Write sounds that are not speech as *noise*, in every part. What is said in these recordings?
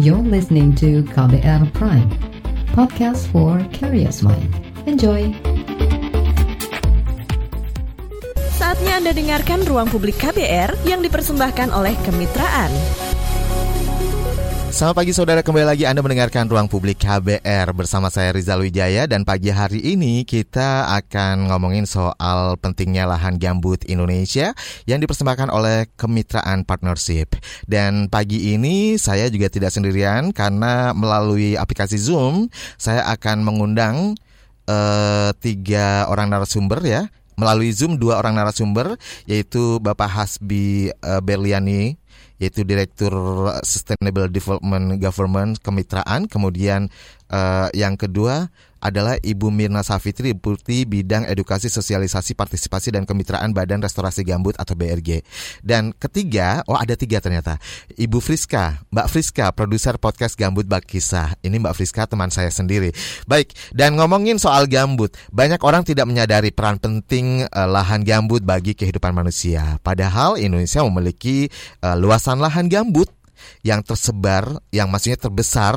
You're listening to KBR Prime, podcast for curious mind. Enjoy! Saatnya Anda dengarkan Ruang Publik KBR yang dipersembahkan oleh Kemitraan. Selamat pagi saudara, kembali lagi Anda mendengarkan Ruang Publik KBR bersama saya Rizal Wijaya. Dan pagi hari ini kita akan ngomongin soal pentingnya lahan gambut Indonesia yang dipersembahkan oleh Kemitraan Partnership. Dan pagi ini saya juga tidak sendirian karena melalui aplikasi Zoom saya akan mengundang uh, tiga orang narasumber ya. Melalui Zoom dua orang narasumber yaitu Bapak Hasbi uh, Berliani yaitu Direktur Sustainable Development Government Kemitraan, kemudian uh, yang kedua adalah Ibu Mirna Safitri, Deputi Bidang Edukasi Sosialisasi Partisipasi dan Kemitraan Badan Restorasi Gambut atau BRG. Dan ketiga, oh ada tiga ternyata, Ibu Friska, Mbak Friska, produser podcast Gambut Bak Kisah. Ini Mbak Friska teman saya sendiri. Baik, dan ngomongin soal gambut, banyak orang tidak menyadari peran penting uh, lahan gambut bagi kehidupan manusia. Padahal Indonesia memiliki uh, luasan lahan gambut yang tersebar, yang maksudnya terbesar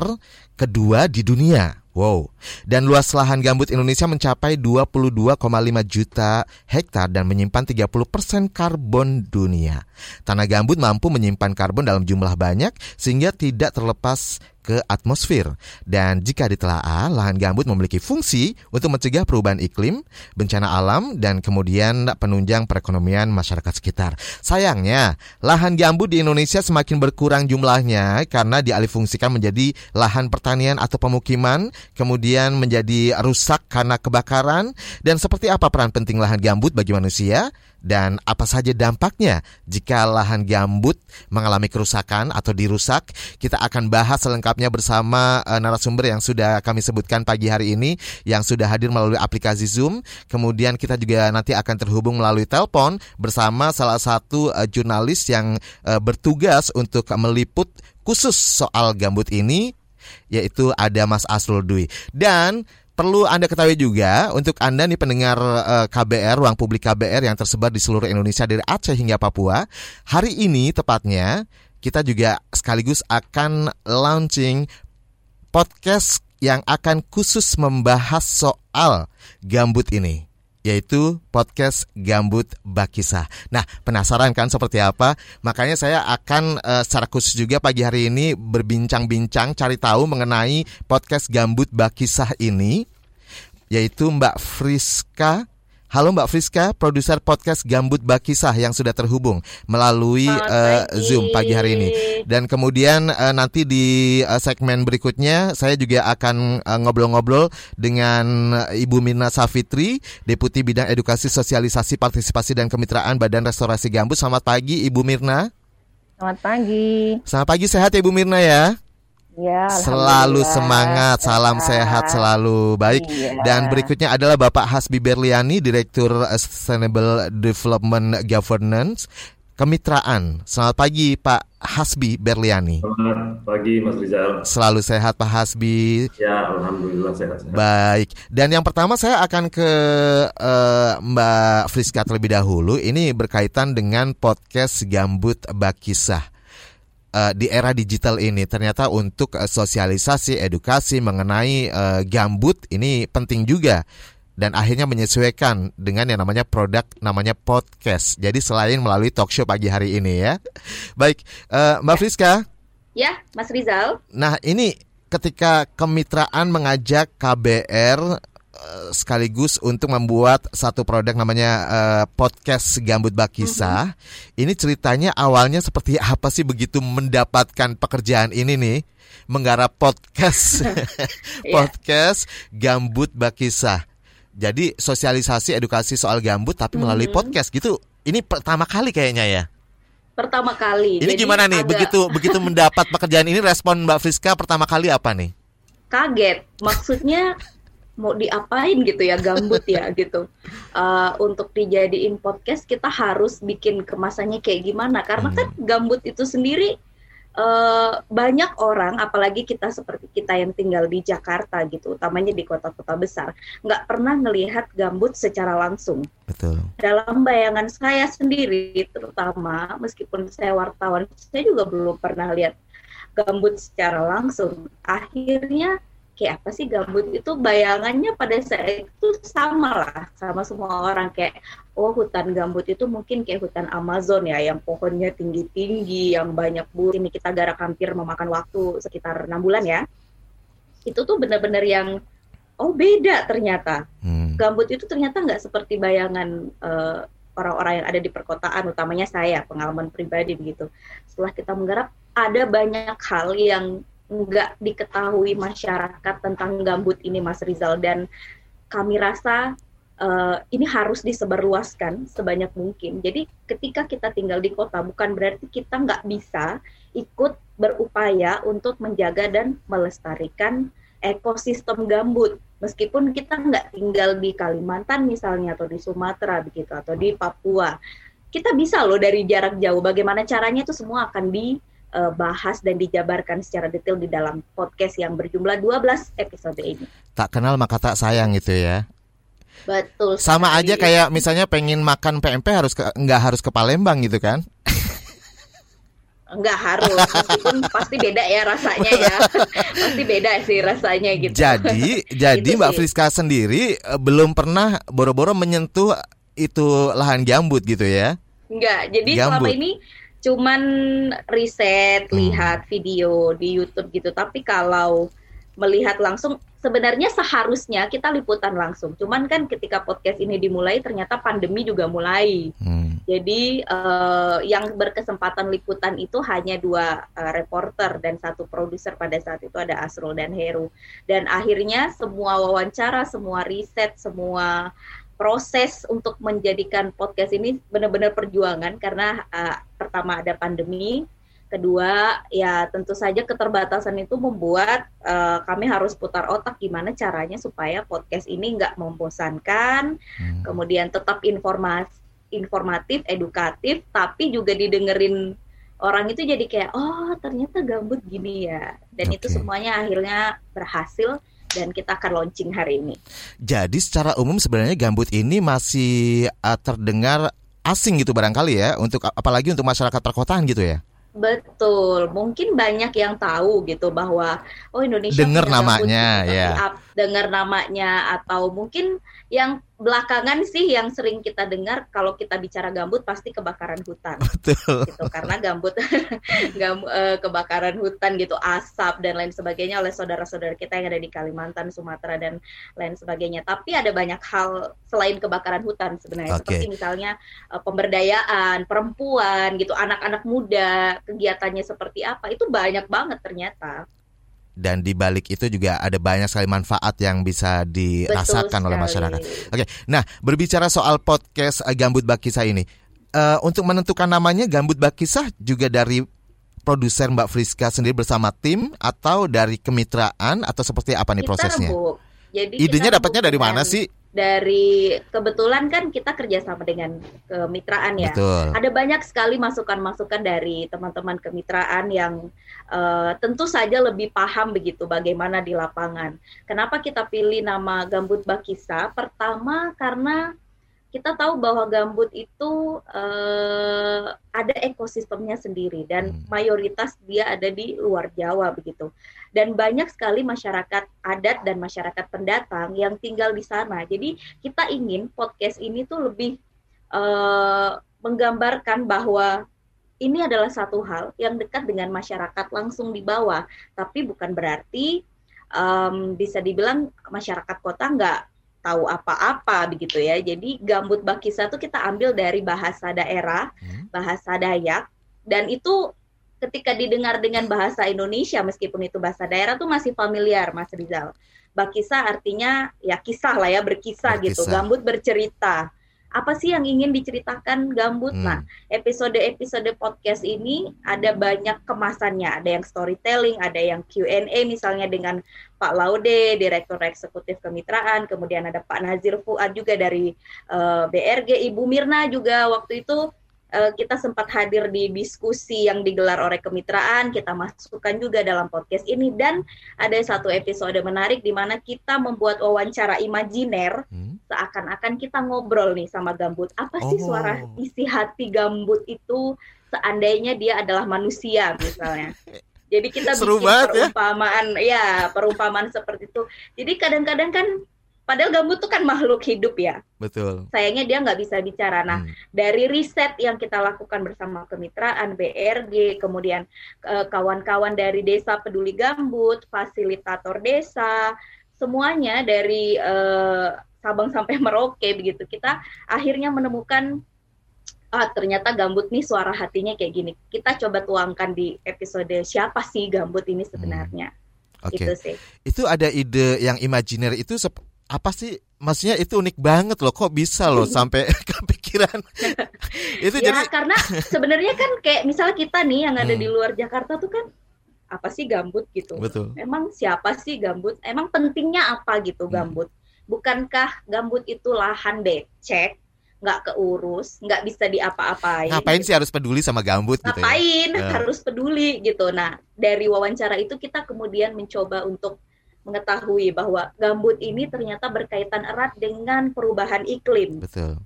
kedua di dunia. Wow. Dan luas lahan gambut Indonesia mencapai 22,5 juta hektar dan menyimpan 30 persen karbon dunia. Tanah gambut mampu menyimpan karbon dalam jumlah banyak sehingga tidak terlepas ke atmosfer. Dan jika ditelaah, lahan gambut memiliki fungsi untuk mencegah perubahan iklim, bencana alam, dan kemudian penunjang perekonomian masyarakat sekitar. Sayangnya, lahan gambut di Indonesia semakin berkurang jumlahnya karena dialihfungsikan menjadi lahan pertanian atau pemukiman, kemudian menjadi rusak karena kebakaran. Dan seperti apa peran penting lahan gambut bagi manusia? Dan apa saja dampaknya jika lahan gambut mengalami kerusakan atau dirusak. Kita akan bahas selengkapnya bersama uh, narasumber yang sudah kami sebutkan pagi hari ini yang sudah hadir melalui aplikasi Zoom. Kemudian kita juga nanti akan terhubung melalui telepon bersama salah satu uh, jurnalis yang uh, bertugas untuk meliput khusus soal gambut ini yaitu ada Mas Asrul Dwi. Dan perlu Anda ketahui juga untuk Anda nih pendengar eh, KBR, ruang publik KBR yang tersebar di seluruh Indonesia dari Aceh hingga Papua. Hari ini tepatnya kita juga sekaligus akan launching podcast yang akan khusus membahas soal gambut ini yaitu podcast Gambut Bakisah. Nah, penasaran kan seperti apa? Makanya saya akan uh, secara khusus juga pagi hari ini berbincang-bincang cari tahu mengenai podcast Gambut Bakisah ini yaitu Mbak Friska Halo Mbak Friska, produser podcast Gambut Bakisah yang sudah terhubung melalui uh, Zoom pagi hari ini. Dan kemudian uh, nanti di uh, segmen berikutnya saya juga akan ngobrol-ngobrol uh, dengan Ibu Mirna Safitri, Deputi Bidang Edukasi Sosialisasi Partisipasi dan Kemitraan Badan Restorasi Gambut. Selamat pagi Ibu Mirna. Selamat pagi. Selamat pagi sehat ya Ibu Mirna ya. Ya, selalu semangat, salam sehat selalu. Baik. Ya. Dan berikutnya adalah Bapak Hasbi Berliani, Direktur Sustainable Development Governance Kemitraan. Selamat pagi Pak Hasbi Berliani. Selamat pagi Mas Rizal. Selalu sehat Pak Hasbi. Ya, alhamdulillah sehat. sehat. Baik. Dan yang pertama saya akan ke uh, Mbak Friska terlebih dahulu. Ini berkaitan dengan podcast Gambut Bakisah uh, di era digital ini ternyata untuk uh, sosialisasi edukasi mengenai uh, gambut ini penting juga dan akhirnya menyesuaikan dengan yang namanya produk namanya podcast. Jadi selain melalui talk show pagi hari ini ya. *laughs* Baik, uh, Mbak Friska. Ya, Mas Rizal. Nah, ini ketika kemitraan mengajak KBR Eh, sekaligus untuk membuat satu produk namanya uh, podcast Gambut Bakisa. Mm-hmm. Ini ceritanya awalnya seperti *laughs* apa sih begitu mendapatkan pekerjaan ini nih? Menggarap podcast *laughs* iya. podcast Gambut Bakisa. Jadi sosialisasi edukasi soal gambut tapi melalui mm-hmm. podcast gitu. Ini pertama kali kayaknya ya pertama kali. Ini Jadi gimana nih? Agak... Begitu *laughs* begitu mendapat pekerjaan ini respon Mbak Friska pertama kali apa nih? Kaget. Maksudnya mau diapain gitu ya gambut ya *laughs* gitu. Uh, untuk dijadiin podcast kita harus bikin kemasannya kayak gimana. Karena kan hmm. gambut itu sendiri uh, banyak orang apalagi kita seperti kita yang tinggal di Jakarta gitu utamanya di kota-kota besar nggak pernah melihat gambut secara langsung. Betul. Dalam bayangan saya sendiri terutama meskipun saya wartawan saya juga belum pernah lihat gambut secara langsung, akhirnya kayak apa sih gambut itu bayangannya pada saat itu sama lah sama semua orang. Kayak oh hutan gambut itu mungkin kayak hutan Amazon ya yang pohonnya tinggi-tinggi yang banyak bu ini kita garap hampir memakan waktu sekitar enam bulan ya. Itu tuh benar-benar yang oh beda ternyata. Hmm. gambut itu ternyata nggak seperti bayangan uh, orang-orang yang ada di perkotaan utamanya saya pengalaman pribadi begitu. Setelah kita menggarap ada banyak hal yang nggak diketahui masyarakat tentang gambut ini Mas Rizal dan kami rasa uh, ini harus disebarluaskan sebanyak mungkin. Jadi ketika kita tinggal di kota bukan berarti kita nggak bisa ikut berupaya untuk menjaga dan melestarikan ekosistem gambut. Meskipun kita nggak tinggal di Kalimantan misalnya atau di Sumatera begitu atau di Papua, kita bisa loh dari jarak jauh. Bagaimana caranya itu semua akan di uh, bahas dan dijabarkan secara detail di dalam podcast yang berjumlah 12 episode ini. Tak kenal maka tak sayang itu ya. Betul. Sama sekali. aja kayak misalnya pengen makan PMP harus ke, nggak harus ke Palembang gitu kan? Enggak harus, meskipun pasti beda ya rasanya ya. *laughs* pasti beda sih rasanya gitu. Jadi, *laughs* jadi gitu Mbak Friska sendiri eh, belum pernah boro-boro menyentuh itu lahan gambut gitu ya? Enggak, jadi gambut. selama ini cuman riset, hmm. lihat video di YouTube gitu. Tapi kalau melihat langsung sebenarnya seharusnya kita liputan langsung. Cuman kan ketika podcast ini dimulai ternyata pandemi juga mulai. Hmm. Jadi uh, yang berkesempatan liputan itu hanya dua uh, reporter dan satu produser pada saat itu ada Asrul dan Heru. Dan akhirnya semua wawancara, semua riset, semua proses untuk menjadikan podcast ini benar-benar perjuangan karena uh, pertama ada pandemi, kedua ya tentu saja keterbatasan itu membuat uh, kami harus putar otak gimana caranya supaya podcast ini nggak membosankan, hmm. kemudian tetap informasi informatif, edukatif, tapi juga didengerin orang itu jadi kayak oh ternyata gambut gini ya, dan okay. itu semuanya akhirnya berhasil dan kita akan launching hari ini. Jadi secara umum sebenarnya gambut ini masih uh, terdengar asing gitu barangkali ya untuk apalagi untuk masyarakat perkotaan gitu ya. Betul, mungkin banyak yang tahu gitu bahwa oh Indonesia dengar namanya ya. Dengar namanya atau mungkin yang belakangan sih yang sering kita dengar kalau kita bicara gambut pasti kebakaran hutan. Betul. Gitu karena gambut *laughs* gam, uh, kebakaran hutan gitu, asap dan lain sebagainya oleh saudara-saudara kita yang ada di Kalimantan, Sumatera dan lain sebagainya. Tapi ada banyak hal selain kebakaran hutan sebenarnya okay. seperti misalnya uh, pemberdayaan perempuan gitu, anak-anak muda, kegiatannya seperti apa. Itu banyak banget ternyata dan di balik itu juga ada banyak sekali manfaat yang bisa dirasakan oleh masyarakat. Oke, nah berbicara soal podcast eh, Gambut Bakisah ini, uh, untuk menentukan namanya Gambut Bakisah juga dari produser Mbak Friska sendiri bersama tim atau dari kemitraan atau seperti apa nih prosesnya? Jadi idenya dapatnya dari mana sih? Dari kebetulan kan kita kerjasama dengan kemitraan ya. Betul. Ada banyak sekali masukan-masukan dari teman-teman kemitraan yang uh, tentu saja lebih paham begitu bagaimana di lapangan. Kenapa kita pilih nama Gambut Bakisa? Pertama karena kita tahu bahwa gambut itu uh, ada ekosistemnya sendiri dan hmm. mayoritas dia ada di luar Jawa begitu. Dan banyak sekali masyarakat adat dan masyarakat pendatang yang tinggal di sana. Jadi kita ingin podcast ini tuh lebih uh, menggambarkan bahwa ini adalah satu hal yang dekat dengan masyarakat langsung di bawah. Tapi bukan berarti um, bisa dibilang masyarakat kota nggak tahu apa-apa begitu ya. Jadi gambut bakisa itu kita ambil dari bahasa daerah, hmm. bahasa Dayak dan itu ketika didengar dengan bahasa Indonesia meskipun itu bahasa daerah tuh masih familiar Mas Rizal. Bakisa artinya ya kisah lah ya berkisah, gitu. berkisah. gitu, gambut bercerita apa sih yang ingin diceritakan gambut. Hmm. Nah, episode-episode podcast ini ada banyak kemasannya, ada yang storytelling, ada yang Q&A misalnya dengan Pak Laude, Direktur Eksekutif Kemitraan, kemudian ada Pak Nazir Fuad juga dari uh, eh, BRG, Ibu Mirna juga waktu itu uh, kita sempat hadir di diskusi yang digelar oleh kemitraan, kita masukkan juga dalam podcast ini dan ada satu episode menarik di mana kita membuat wawancara imajiner hmm. seakan-akan kita ngobrol nih sama gambut. Apa sih oh. suara isi hati gambut itu seandainya dia adalah manusia misalnya. Jadi kita Seru bikin banget ya. perumpamaan, ya. perumpamaan seperti itu. Jadi kadang-kadang kan, padahal gambut tuh kan makhluk hidup ya. Betul. Sayangnya dia nggak bisa bicara. Nah, Hmm. dari riset yang kita lakukan bersama kemitraan BRG, kemudian eh, kawan-kawan dari Desa Peduli Gambut, fasilitator desa, semuanya dari eh, Sabang sampai Merauke begitu. Kita akhirnya menemukan ah ternyata gambut nih suara hatinya kayak gini. Kita coba tuangkan di episode siapa sih gambut ini sebenarnya. Oke. Gitu sih. Itu ada ide yang imajiner itu apa sih? Maksudnya itu unik banget loh. Kok bisa loh *laughs* sampai *laughs* kepikiran? *laughs* itu ya jadi karena sebenarnya kan kayak misalnya kita nih yang ada Hmm. di luar Jakarta tuh kan apa sih gambut gitu. betul. Emang siapa sih gambut? Emang pentingnya apa gitu Hmm. gambut? Bukankah gambut itu lahan becek, nggak keurus, nggak bisa diapa-apain? Ngapain sih harus peduli sama gambut gitu ya? Ngapain? Ya. Harus peduli gitu. Nah, dari wawancara itu kita kemudian mencoba untuk mengetahui bahwa gambut ini ternyata berkaitan erat dengan perubahan iklim. Betul.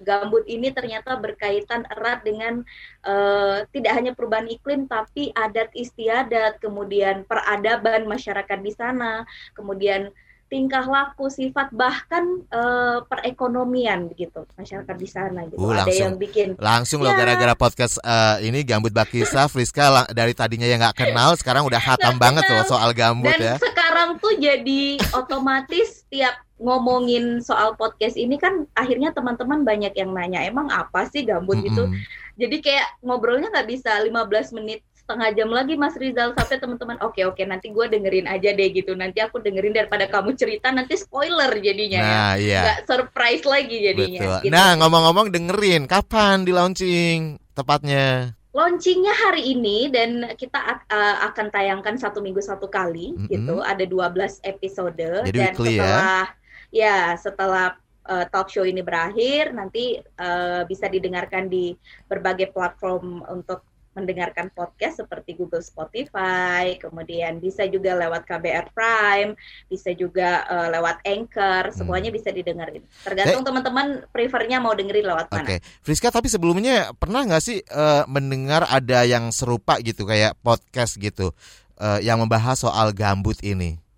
Gambut ini ternyata berkaitan erat dengan eh, tidak hanya perubahan iklim tapi adat istiadat, kemudian peradaban masyarakat di sana, kemudian tingkah laku, sifat bahkan eh, perekonomian begitu masyarakat di sana gitu. Uh, Ada langsung. yang bikin Langsung loh Ya. gara-gara podcast eh, ini Gambut Bakisa, Friska dari tadinya yang nggak kenal sekarang udah hatam Nggak banget loh kenal. soal gambut Dan ya. sekarang tuh jadi otomatis tiap ngomongin soal podcast ini kan akhirnya teman-teman banyak yang nanya emang apa sih gambut itu Mm-mm. jadi kayak ngobrolnya nggak bisa 15 menit setengah jam lagi Mas Rizal sampai teman-teman oke oke nanti gue dengerin aja deh gitu nanti aku dengerin daripada kamu cerita nanti spoiler jadinya ya Nah, iya. nggak surprise lagi jadinya Betul. gitu. Nah, ngomong-ngomong dengerin, kapan di launching tepatnya? Launchingnya hari ini dan kita uh, akan tayangkan satu minggu satu kali Mm-mm. gitu. Ada 12 episode Jadi dan weekly ya? setelah ya setelah uh, talk show ini berakhir nanti uh, bisa didengarkan di berbagai platform untuk mendengarkan podcast seperti Google Spotify, kemudian bisa juga lewat KBR Prime, bisa juga uh, lewat Anchor, semuanya bisa didengerin. Tergantung teman-teman prefernya mau dengerin lewat Oke, mana. Friska tapi sebelumnya pernah nggak sih eh, mendengar ada yang serupa gitu kayak podcast gitu eh, yang membahas soal gambut ini?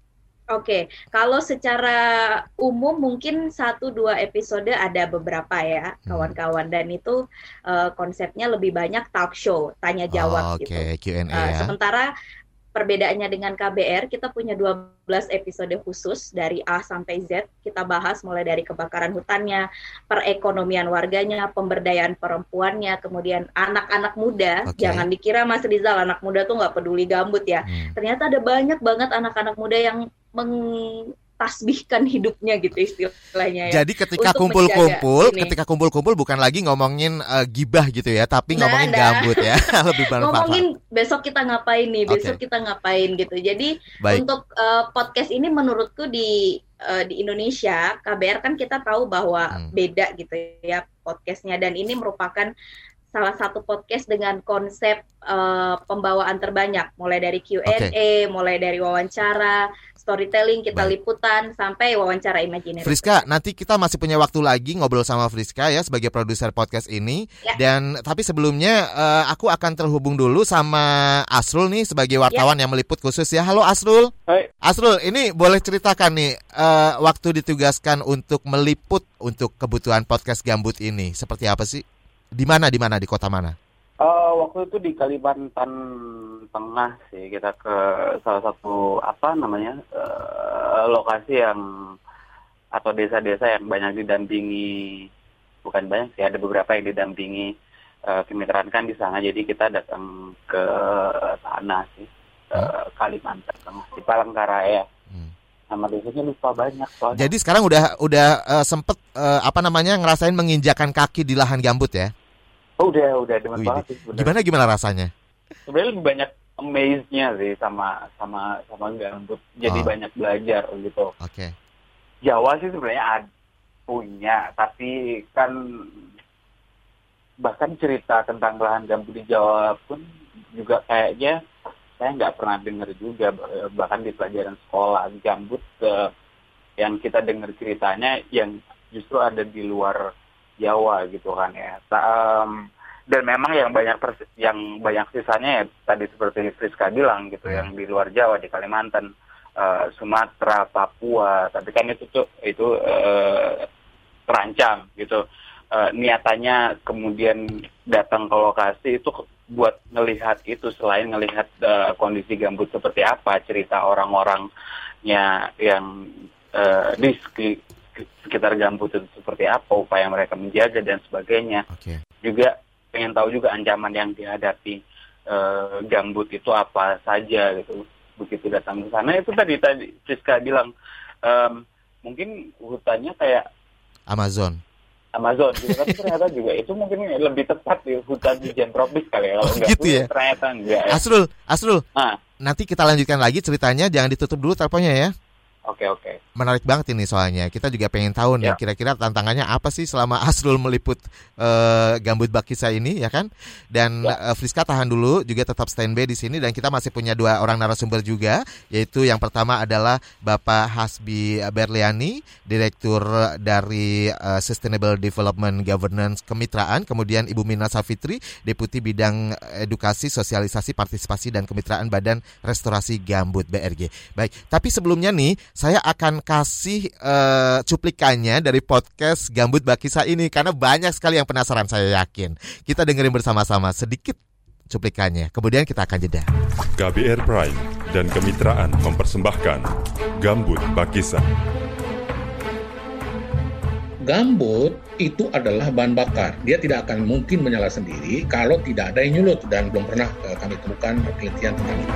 Oke, kalau secara umum mungkin satu dua episode ada beberapa ya Hmm. kawan-kawan dan itu eh, konsepnya lebih banyak talk show tanya Oh, jawab Oke, gitu. Q&A Eh, ya. Sementara perbedaannya dengan KBR kita punya 12 episode khusus dari A sampai Z kita bahas mulai dari kebakaran hutannya, perekonomian warganya, pemberdayaan perempuannya, kemudian anak-anak muda. Oke. Jangan dikira Mas Rizal anak muda tuh nggak peduli gambut ya Hmm. ternyata ada banyak banget anak-anak muda yang mengtasbihkan hidupnya gitu istilahnya ya. Jadi ketika kumpul-kumpul, ketika kumpul-kumpul bukan lagi ngomongin eh, gibah gitu ya, tapi Nah, ngomongin nah. gambut ya, *laughs* lebih bermanfaat. Ngomongin besok kita ngapain nih, besok Oke. kita ngapain gitu. Jadi Baik. untuk eh, podcast ini menurutku di eh, di Indonesia KBR kan kita tahu bahwa Hmm. beda gitu ya podcastnya dan ini merupakan salah satu podcast dengan konsep eh, pembawaan terbanyak mulai dari Q&A, mulai dari wawancara, storytelling, kita Baik. liputan sampai wawancara imajiner. Friska, nanti kita masih punya waktu lagi ngobrol sama Friska ya sebagai produser podcast ini. Ya. Dan tapi sebelumnya eh, aku akan terhubung dulu sama Asrul nih sebagai wartawan yang meliput khusus ya. Halo Asrul. Hai. Asrul, ini boleh ceritakan nih eh, waktu ditugaskan untuk meliput untuk kebutuhan podcast Gambut ini seperti apa sih? Di mana di mana di kota mana? Eh, waktu itu di Kalimantan Tengah sih kita ke salah satu apa namanya eh, lokasi yang atau desa-desa yang banyak didampingi bukan banyak sih ada beberapa yang didampingi eh, kemitraan kan di sana jadi kita datang ke sana sih ke Kalimantan Tengah di Palangkaraya Hmm. nama desanya lupa banyak soalnya Jadi sekarang udah udah eh, sempet eh, apa namanya ngerasain menginjakan kaki di lahan gambut ya? Oh, udah udah demen Wih, banget sih. Gimana gimana rasanya? sebenarnya lebih banyak amaze-nya sih sama sama sama gambut. Jadi Oh. banyak belajar gitu. Oke. Jawa sih sebenarnya punya, tapi kan bahkan cerita tentang lahan gambut di Jawa pun juga kayaknya saya nggak pernah dengar juga bahkan di pelajaran sekolah gambut eh, yang kita dengar ceritanya yang justru ada di luar Jawa gitu kan ya. Em, dan memang yang banyak pers- yang banyak sisanya ya tadi seperti Friska bilang gitu Hmm. yang di luar Jawa di Kalimantan eh, Sumatera Papua tapi kan itu tuh itu eh, terancam gitu Eh, niatannya kemudian datang ke lokasi itu buat ngelihat itu selain ngelihat eh, kondisi gambut seperti apa cerita orang-orangnya yang eh, di sekitar gambut itu seperti apa upaya mereka menjaga dan sebagainya Oke. juga pengen tahu juga ancaman yang dihadapi eh, gambut itu apa saja gitu begitu datang ke sana itu tadi tadi Siska bilang em, mungkin hutannya kayak Amazon. Amazon gitu tapi ternyata juga *laughs* itu mungkin lebih tepat di hutan hujan tropis kali ya kalau Oh, enggak gitu ya? ternyata enggak ya. Asrul, Asrul, Nah, nanti kita lanjutkan lagi ceritanya. Jangan ditutup dulu teleponnya ya. Oke oke. Menarik banget ini soalnya. Kita juga pengen tahu nih Ya. kira-kira tantangannya apa sih selama *laughs* Asrul meliput eh, gambut bakisa ini ya kan? Dan Ya. eh, Friska tahan dulu juga tetap standby di sini dan kita masih punya dua orang narasumber juga yaitu yang pertama adalah Bapak Hasbi Berliani, Direktur dari eh, Sustainable Development Governance Kemitraan, kemudian Ibu Mina Safitri, Deputi Bidang Edukasi, Sosialisasi, Partisipasi dan Kemitraan Badan Restorasi Gambut BRG. Baik, tapi sebelumnya nih saya akan kasih eh, cuplikannya dari podcast Gambut Bakisa ini karena banyak sekali yang penasaran saya yakin. Kita dengerin bersama-sama sedikit cuplikannya. Kemudian kita akan jeda. KBR Prime dan kemitraan mempersembahkan Gambut Bakisa. Gambut itu adalah bahan bakar. Dia tidak akan mungkin menyala sendiri kalau tidak ada yang nyulut dan belum pernah eh, kami temukan penelitian tentang itu.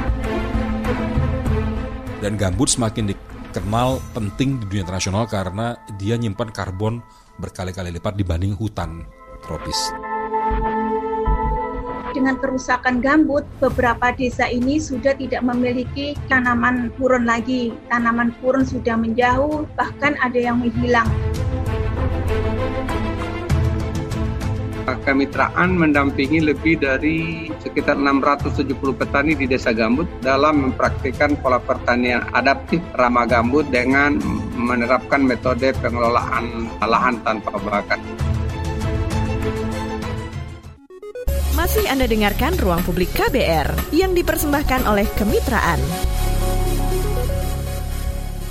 Dan gambut semakin dikenal penting di dunia internasional karena dia nyimpan karbon berkali-kali lipat dibanding hutan tropis. dengan kerusakan gambut, beberapa desa ini sudah tidak memiliki tanaman purun lagi. Tanaman purun sudah menjauh, bahkan ada yang menghilang. Kemitraan mendampingi lebih dari sekitar 670 petani di Desa Gambut dalam mempraktikkan pola pertanian adaptif ramah gambut dengan menerapkan metode pengelolaan lahan tanpa bakat. Masih Anda dengarkan Ruang Publik KBR yang dipersembahkan oleh Kemitraan.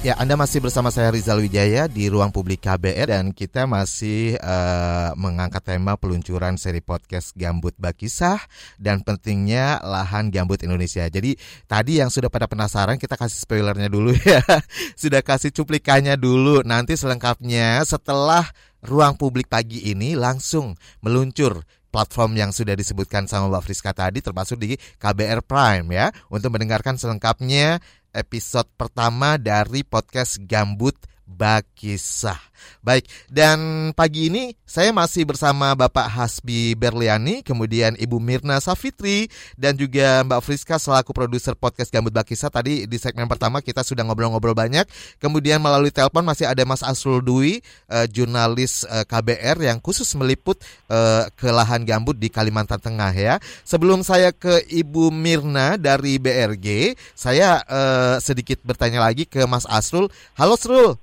Ya, Anda masih bersama saya Rizal Wijaya di Ruang Publik KBR dan kita masih eh, mengangkat tema peluncuran seri podcast Gambut Bakisah dan pentingnya lahan gambut Indonesia. Jadi tadi yang sudah pada penasaran kita kasih spoilernya dulu *laughs* ya. sudah kasih cuplikannya dulu. Nanti selengkapnya setelah Ruang Publik pagi ini langsung meluncur platform yang sudah disebutkan sama Mbak Friska tadi termasuk di KBR Prime ya untuk mendengarkan selengkapnya episode pertama dari podcast Gambut Bakisah. Baik, dan pagi ini saya masih bersama Bapak Hasbi Berliani, kemudian Ibu Mirna Safitri, dan juga Mbak Friska selaku produser podcast Gambut Bakisah. Tadi di segmen pertama kita sudah ngobrol-ngobrol banyak. Kemudian melalui telepon masih ada Mas Asrul Dwi, eh, jurnalis eh, KBR yang khusus meliput eh, ke lahan gambut di Kalimantan Tengah ya. Sebelum saya ke Ibu Mirna dari BRG, saya eh, sedikit bertanya lagi ke Mas Asrul. Halo Asrul.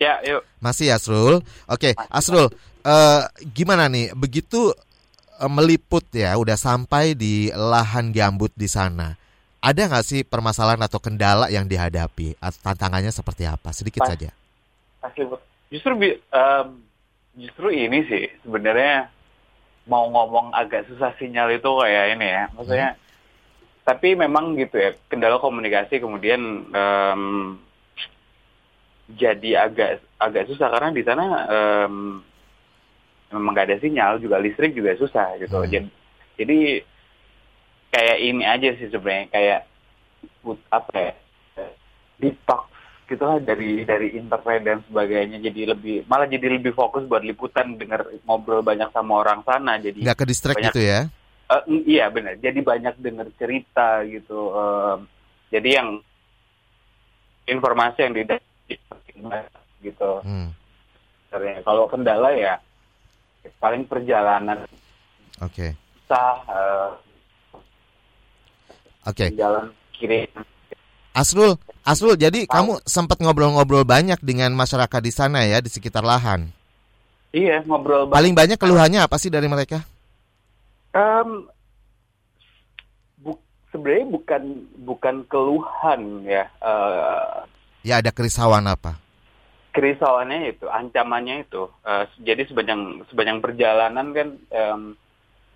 Ya, yuk. Masih Asrul. Oke, Asrul, eh, gimana nih? Begitu eh, meliput ya, udah sampai di lahan gambut di sana. Ada nggak sih permasalahan atau kendala yang dihadapi? Tantangannya seperti apa? Sedikit Pas- saja. Pasti justru em, justru ini sih sebenarnya mau ngomong agak susah sinyal itu kayak ini ya maksudnya tapi memang gitu ya kendala komunikasi kemudian em, jadi agak agak susah. Karena di sana em, memang gak ada sinyal juga listrik juga susah gitu. Hmm. jadi jadi kayak ini aja sih sebenarnya kayak put- apa ya detox gitu lah dari dari internet dan sebagainya. Jadi lebih malah jadi lebih fokus buat liputan dengar ngobrol banyak sama orang sana. Jadi Nggak ke distract banyak- gitu ya? Mm, iya benar jadi banyak dengar cerita gitu Em, jadi yang informasi yang didapat gitu Hmm, kalau kendala ya paling perjalanan Oke, susah eh, oke. jalan kiri Asrul, Asrul, jadi kamu sempat ngobrol-ngobrol banyak dengan masyarakat di sana ya di sekitar lahan. iya ngobrol banyak. Paling banyak keluhannya apa sih dari mereka? Um, bu sebenarnya bukan bukan keluhan ya. Uh, ya ada kerisauan apa? Kerisauannya itu, ancamannya itu. Uh, jadi sepanjang sepanjang perjalanan kan um,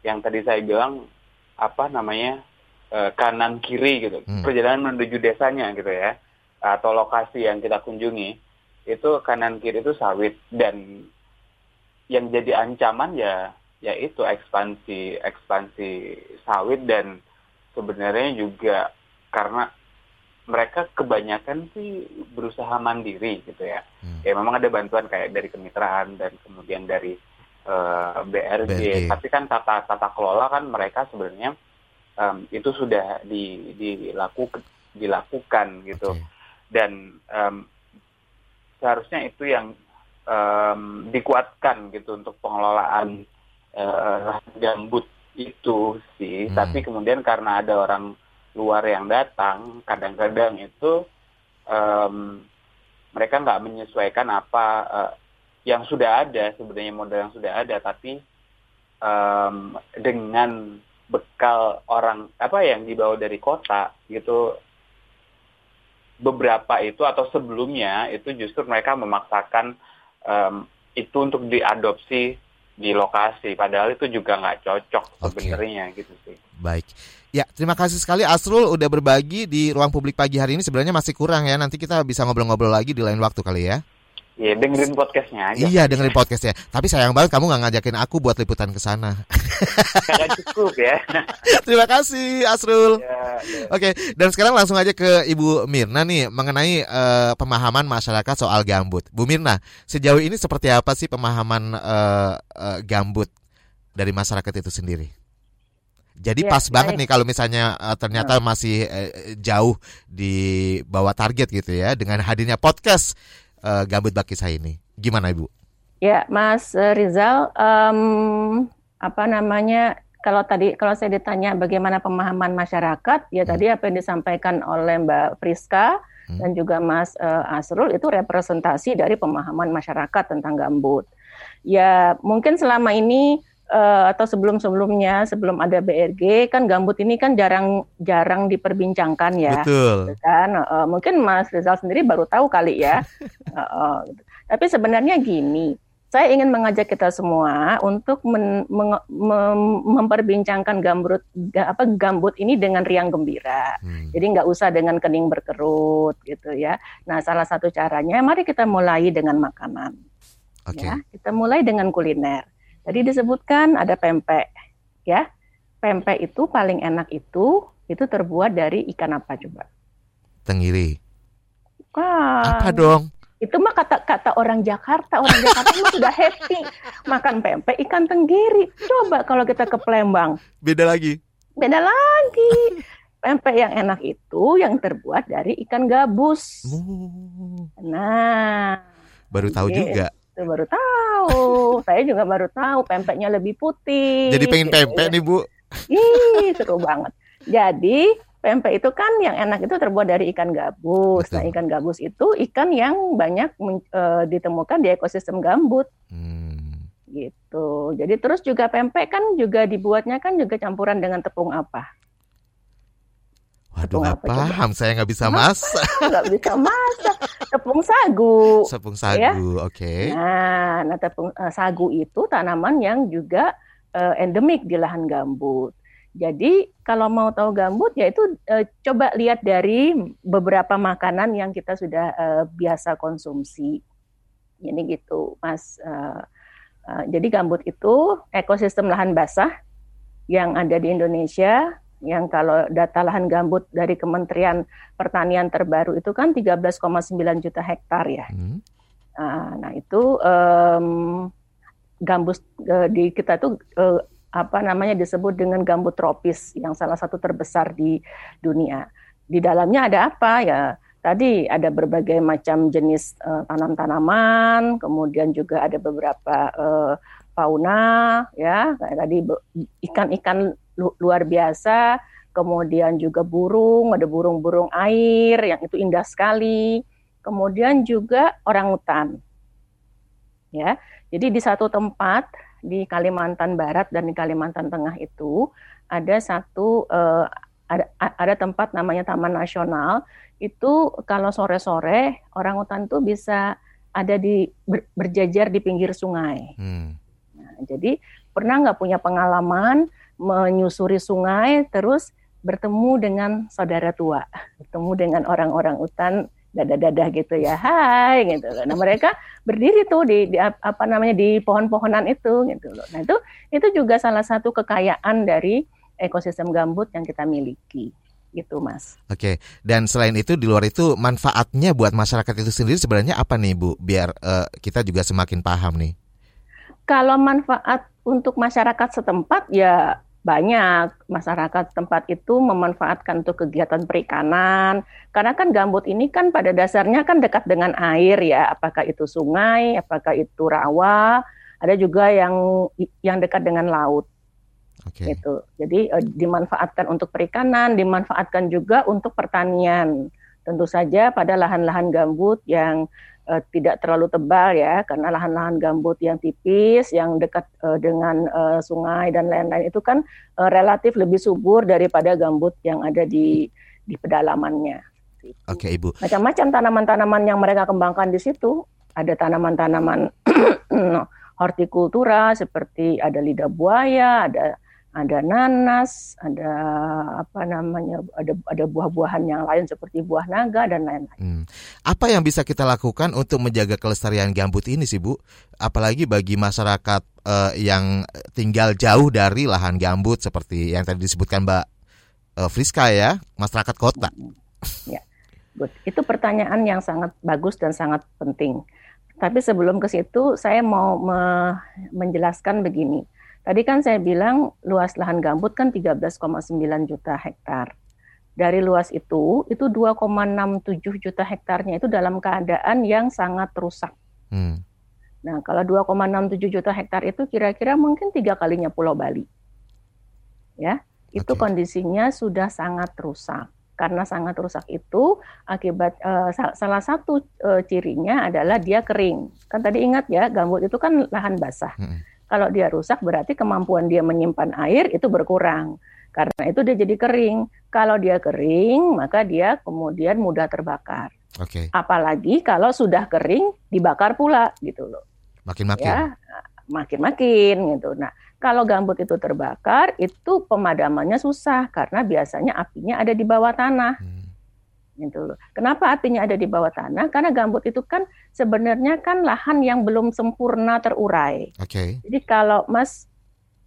yang tadi saya bilang apa namanya uh, kanan kiri gitu, hmm. perjalanan menuju desanya gitu ya, atau lokasi yang kita kunjungi itu kanan kiri itu sawit dan yang jadi ancaman ya yaitu ekspansi ekspansi sawit dan sebenarnya juga karena mereka kebanyakan sih berusaha mandiri gitu ya. Hmm. Ya memang ada bantuan kayak dari kemitraan dan kemudian dari uh, eh, BRG. BRG. Tapi kan tata tata kelola kan mereka sebenarnya um, itu sudah di, dilakukan dilakukan gitu. Okay. Dan um, seharusnya itu yang um, dikuatkan gitu untuk pengelolaan uh, gambut itu sih. Hmm. Tapi kemudian karena ada orang luar yang datang, kadang-kadang itu um, mereka nggak menyesuaikan apa uh, yang sudah ada sebenarnya model yang sudah ada, tapi um, dengan bekal orang apa yang dibawa dari kota gitu beberapa itu atau sebelumnya itu justru mereka memaksakan um, itu untuk diadopsi di lokasi padahal itu juga nggak cocok okay. sebenarnya gitu sih. Baik. Ya, terima kasih sekali Asrul udah berbagi di ruang publik pagi hari ini sebenarnya masih kurang ya. Nanti kita bisa ngobrol-ngobrol lagi di lain waktu kali ya. Iya, dengerin podcastnya aja. Iya, dengerin podcastnya. Tapi sayang banget kamu nggak ngajakin aku buat liputan ke sana. Cukup ya. *laughs* Terima kasih, Asrul. Ya, ya. Oke, dan sekarang langsung aja ke Ibu Mirna nih mengenai uh, pemahaman masyarakat soal gambut. Bu Mirna, sejauh ini seperti apa sih pemahaman uh, uh, gambut dari masyarakat itu sendiri? Jadi ya, pas banget nih kalau misalnya uh, ternyata hmm. masih uh, jauh di bawah target gitu ya dengan hadirnya podcast uh, Gambut Bakisa ini. Gimana Ibu? Ya, Mas Rizal, um, apa namanya? Kalau tadi kalau saya ditanya bagaimana pemahaman masyarakat, ya hmm. tadi apa yang disampaikan oleh Mbak Friska hmm. dan juga Mas uh, Asrul itu representasi dari pemahaman masyarakat tentang gambut. Ya, mungkin selama ini uh, atau sebelum-sebelumnya sebelum ada BRG kan gambut ini kan jarang jarang diperbincangkan ya. Betul. Gitu kan uh, mungkin Mas Rizal sendiri baru tahu kali ya. uh, *laughs* uh, Tapi sebenarnya gini, saya ingin mengajak kita semua untuk men, mem, mem, memperbincangkan gambut apa gambut ini dengan riang gembira. Hmm. Jadi nggak usah dengan kening berkerut gitu ya. Nah, salah satu caranya mari kita mulai dengan makanan. Okay. Ya, kita mulai dengan kuliner. Tadi disebutkan ada pempek, ya. Pempek itu paling enak itu itu terbuat dari ikan apa coba? Tenggiri. Wah. Apa dong? Itu mah kata-kata orang Jakarta. Orang Jakarta mah sudah happy makan pempek ikan tenggiri. Coba kalau kita ke Palembang. Beda lagi. Beda lagi. Pempek yang enak itu yang terbuat dari ikan gabus. Oh. Nah, baru tahu gitu. juga. Itu baru tahu. Saya juga baru tahu pempeknya lebih putih. Jadi pengen gitu. pempek nih Bu. Ih, seru banget. Jadi pempek itu kan yang enak itu terbuat dari ikan gabus. Nah, Betul. Nah, ikan gabus itu ikan yang banyak uh, ditemukan di ekosistem gambut. Hmm. Gitu. Jadi terus juga pempek kan juga dibuatnya kan juga campuran dengan tepung apa? Waduh nggak paham, coba? saya nggak bisa masak. *laughs* Nggak bisa masak. Tepung sagu. Tepung sagu, ya? oke. Okay. Nah, nah tepung uh, sagu itu tanaman yang juga uh, endemik di lahan gambut. Jadi kalau mau tahu gambut ya itu uh, coba lihat dari beberapa makanan yang kita sudah uh, biasa konsumsi. Ini gitu, Mas. Uh, uh, jadi gambut itu ekosistem lahan basah yang ada di Indonesia yang kalau data lahan gambut dari Kementerian Pertanian terbaru itu kan 13,9 juta hektar ya. Hmm. Nah, nah itu um, gambus uh, di kita tuh uh, apa namanya disebut dengan gambut tropis yang salah satu terbesar di dunia. Di dalamnya ada apa ya? Tadi ada berbagai macam jenis uh, tanam-tanaman, kemudian juga ada beberapa uh, fauna ya, kayak tadi ikan-ikan luar biasa, kemudian juga burung, ada burung-burung air yang itu indah sekali, kemudian juga orang hutan. Ya, jadi di satu tempat di Kalimantan Barat dan di Kalimantan Tengah itu ada satu uh, ada, ada tempat namanya Taman Nasional itu kalau sore-sore orang hutan tuh bisa ada di ber, berjajar di pinggir sungai. Hmm. Jadi pernah nggak punya pengalaman menyusuri sungai terus bertemu dengan saudara tua, bertemu dengan orang-orang hutan dadah-dadah gitu ya, hai gitu loh. Nah mereka berdiri tuh di, di apa namanya di pohon-pohonan itu gitu loh. Nah itu itu juga salah satu kekayaan dari ekosistem gambut yang kita miliki gitu mas. Oke, dan selain itu di luar itu manfaatnya buat masyarakat itu sendiri sebenarnya apa nih bu? Biar uh, kita juga semakin paham nih. Kalau manfaat untuk masyarakat setempat ya banyak. Masyarakat tempat itu memanfaatkan untuk kegiatan perikanan. Karena kan gambut ini kan pada dasarnya kan dekat dengan air ya. Apakah itu sungai apakah itu rawa. Ada juga yang yang dekat dengan laut. Okay. gitu. Jadi eh, dimanfaatkan untuk perikanan dimanfaatkan juga untuk pertanian. Tentu saja pada lahan-lahan gambut yang uh, tidak terlalu tebal ya karena lahan-lahan gambut yang tipis yang dekat uh, dengan uh, sungai dan lain-lain itu kan uh, relatif lebih subur daripada gambut yang ada di di pedalamannya. Oke, okay, Ibu. Macam-macam tanaman-tanaman yang mereka kembangkan di situ. Ada tanaman-tanaman *clears throat* hortikultura seperti ada lidah buaya, ada ada nanas, ada apa namanya, ada ada buah-buahan yang lain seperti buah naga dan lain-lain. Hmm. Apa yang bisa kita lakukan untuk menjaga kelestarian gambut ini sih Bu? Apalagi bagi masyarakat uh, yang tinggal jauh dari lahan gambut seperti yang tadi disebutkan Mbak uh, Friska ya, masyarakat kota. Ya, good. Itu pertanyaan yang sangat bagus dan sangat penting. Tapi sebelum ke situ, saya mau me menjelaskan begini Tadi kan saya bilang luas lahan gambut kan 13,9 juta hektar. Dari luas itu, itu 2,67 juta hektarnya itu dalam keadaan yang sangat rusak. Hmm. Nah, kalau 2,67 juta hektar itu kira-kira mungkin tiga kalinya Pulau Bali. Ya, itu okay. kondisinya sudah sangat rusak. Karena sangat rusak itu akibat uh, salah satu uh, cirinya adalah dia kering. Kan tadi ingat ya, gambut itu kan lahan basah. Hmm kalau dia rusak berarti kemampuan dia menyimpan air itu berkurang. Karena itu dia jadi kering. Kalau dia kering, maka dia kemudian mudah terbakar. Oke. Okay. Apalagi kalau sudah kering dibakar pula gitu loh. Makin-makin. Ya, makin-makin gitu. Nah, kalau gambut itu terbakar, itu pemadamannya susah karena biasanya apinya ada di bawah tanah. Hmm gitu loh. Kenapa apinya ada di bawah tanah? Karena gambut itu kan sebenarnya kan lahan yang belum sempurna terurai. Oke. Okay. Jadi kalau Mas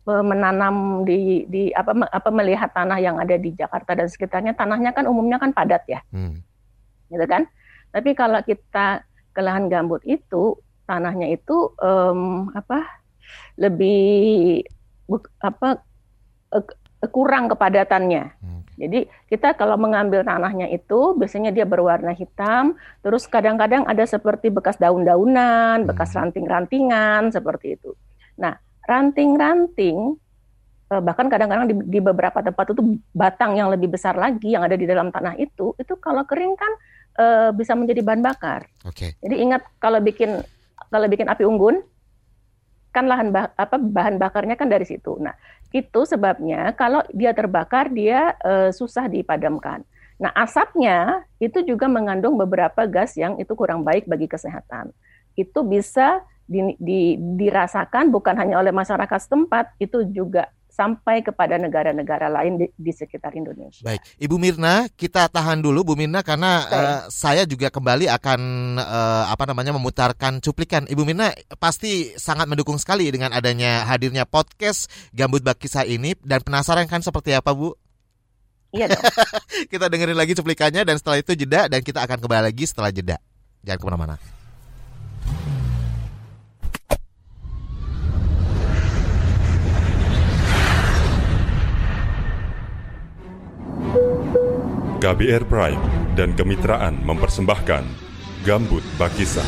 e, menanam di di apa apa melihat tanah yang ada di Jakarta dan sekitarnya tanahnya kan umumnya kan padat ya. Hmm. Gitu kan? Tapi kalau kita ke lahan gambut itu tanahnya itu um, apa? lebih apa kurang kepadatannya. Hmm. Jadi kita kalau mengambil tanahnya itu biasanya dia berwarna hitam, terus kadang-kadang ada seperti bekas daun-daunan, bekas hmm. ranting-rantingan seperti itu. Nah, ranting-ranting eh, bahkan kadang-kadang di, di beberapa tempat itu batang yang lebih besar lagi yang ada di dalam tanah itu, itu kalau kering kan e, bisa menjadi bahan bakar. Okay. Jadi ingat kalau bikin kalau bikin api unggun kan lahan bah, apa bahan bakarnya kan dari situ. Nah, itu sebabnya kalau dia terbakar dia e, susah dipadamkan. Nah, asapnya itu juga mengandung beberapa gas yang itu kurang baik bagi kesehatan. Itu bisa di, di, dirasakan bukan hanya oleh masyarakat setempat, itu juga sampai kepada negara-negara lain di, di sekitar Indonesia. Baik, Ibu Mirna, kita tahan dulu Bu Mirna karena uh, saya juga kembali akan uh, apa namanya memutarkan cuplikan. Ibu Mirna pasti sangat mendukung sekali dengan adanya hadirnya podcast Gambut Bakisa ini dan penasaran kan seperti apa Bu? Iya dong. *laughs* kita dengerin lagi cuplikannya dan setelah itu jeda dan kita akan kembali lagi setelah jeda. Jangan ke mana-mana. KBR Prime dan kemitraan mempersembahkan Gambut Bakisa.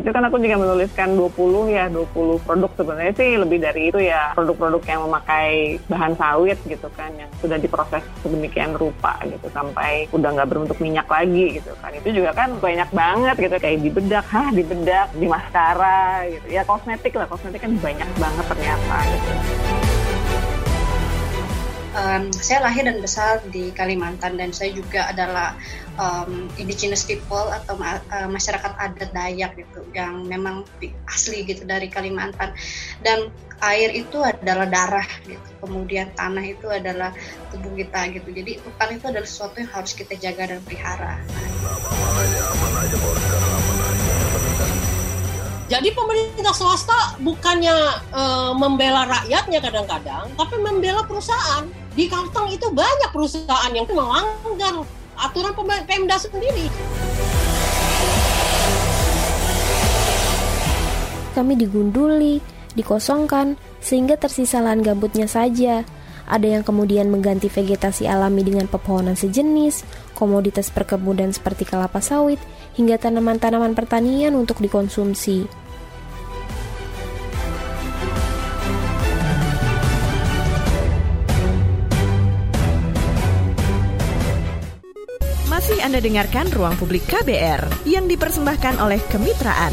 Itu kan aku juga menuliskan 20 ya 20 produk. Sebenarnya sih lebih dari itu ya produk-produk yang memakai bahan sawit gitu kan yang sudah diproses sedemikian rupa gitu sampai udah nggak berbentuk minyak lagi gitu kan. Itu juga kan banyak banget gitu kayak di bedak. Hah di bedak di maskara gitu. Ya kosmetik lah kosmetik kan banyak banget ternyata gitu um, saya lahir dan besar di Kalimantan dan saya juga adalah um, indigenous people atau uh, masyarakat adat Dayak gitu yang memang asli gitu dari Kalimantan. Dan air itu adalah darah gitu kemudian tanah itu adalah tubuh kita gitu. Jadi hutan itu adalah sesuatu yang harus kita jaga dan pelihara jadi pemerintah swasta bukannya uh, membela rakyatnya kadang-kadang, tapi membela perusahaan. Di Kalteng itu banyak perusahaan yang melanggar aturan Pemda sendiri. Kami digunduli, dikosongkan, sehingga tersisa lahan gambutnya saja. Ada yang kemudian mengganti vegetasi alami dengan pepohonan sejenis, komoditas perkebunan seperti kelapa sawit, hingga tanaman-tanaman pertanian untuk dikonsumsi. Anda dengarkan Ruang Publik KBR yang dipersembahkan oleh Kemitraan.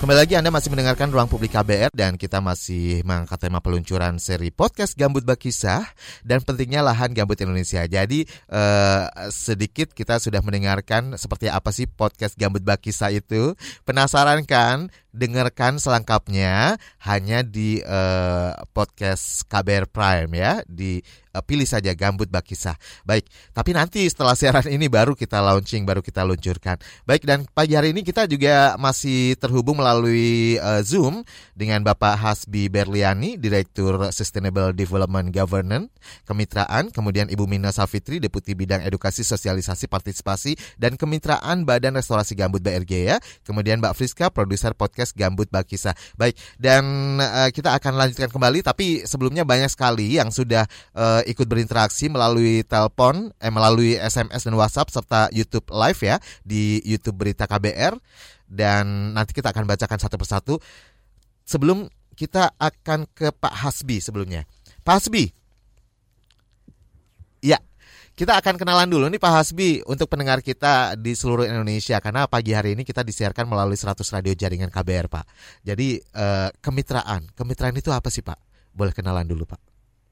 Kembali lagi Anda masih mendengarkan Ruang Publik KBR dan kita masih mengangkat tema peluncuran seri podcast Gambut Bakisah dan pentingnya lahan gambut Indonesia. Jadi eh, sedikit kita sudah mendengarkan seperti apa sih podcast Gambut Bakisah itu. Penasaran kan? Dengarkan selengkapnya hanya di eh, podcast KBR Prime ya di uh, pilih saja Gambut Bakisah. Baik, tapi nanti setelah siaran ini baru kita launching, baru kita luncurkan. Baik, dan pagi hari ini kita juga masih terhubung melalui uh, Zoom dengan Bapak Hasbi Berliani, Direktur Sustainable Development Governance Kemitraan, kemudian Ibu Mina Safitri, Deputi Bidang Edukasi Sosialisasi Partisipasi dan Kemitraan Badan Restorasi Gambut BRG ya. Kemudian Mbak Friska, produser podcast Gambut Bakisah. Baik, dan uh, kita akan lanjutkan kembali tapi sebelumnya banyak sekali yang sudah uh, ikut berinteraksi melalui telepon, eh, melalui SMS dan WhatsApp serta YouTube Live ya di YouTube Berita KBR dan nanti kita akan bacakan satu persatu. Sebelum kita akan ke Pak Hasbi sebelumnya. Pak Hasbi. Ya, kita akan kenalan dulu nih Pak Hasbi untuk pendengar kita di seluruh Indonesia karena pagi hari ini kita disiarkan melalui 100 radio jaringan KBR Pak. Jadi eh, kemitraan, kemitraan itu apa sih Pak? Boleh kenalan dulu Pak.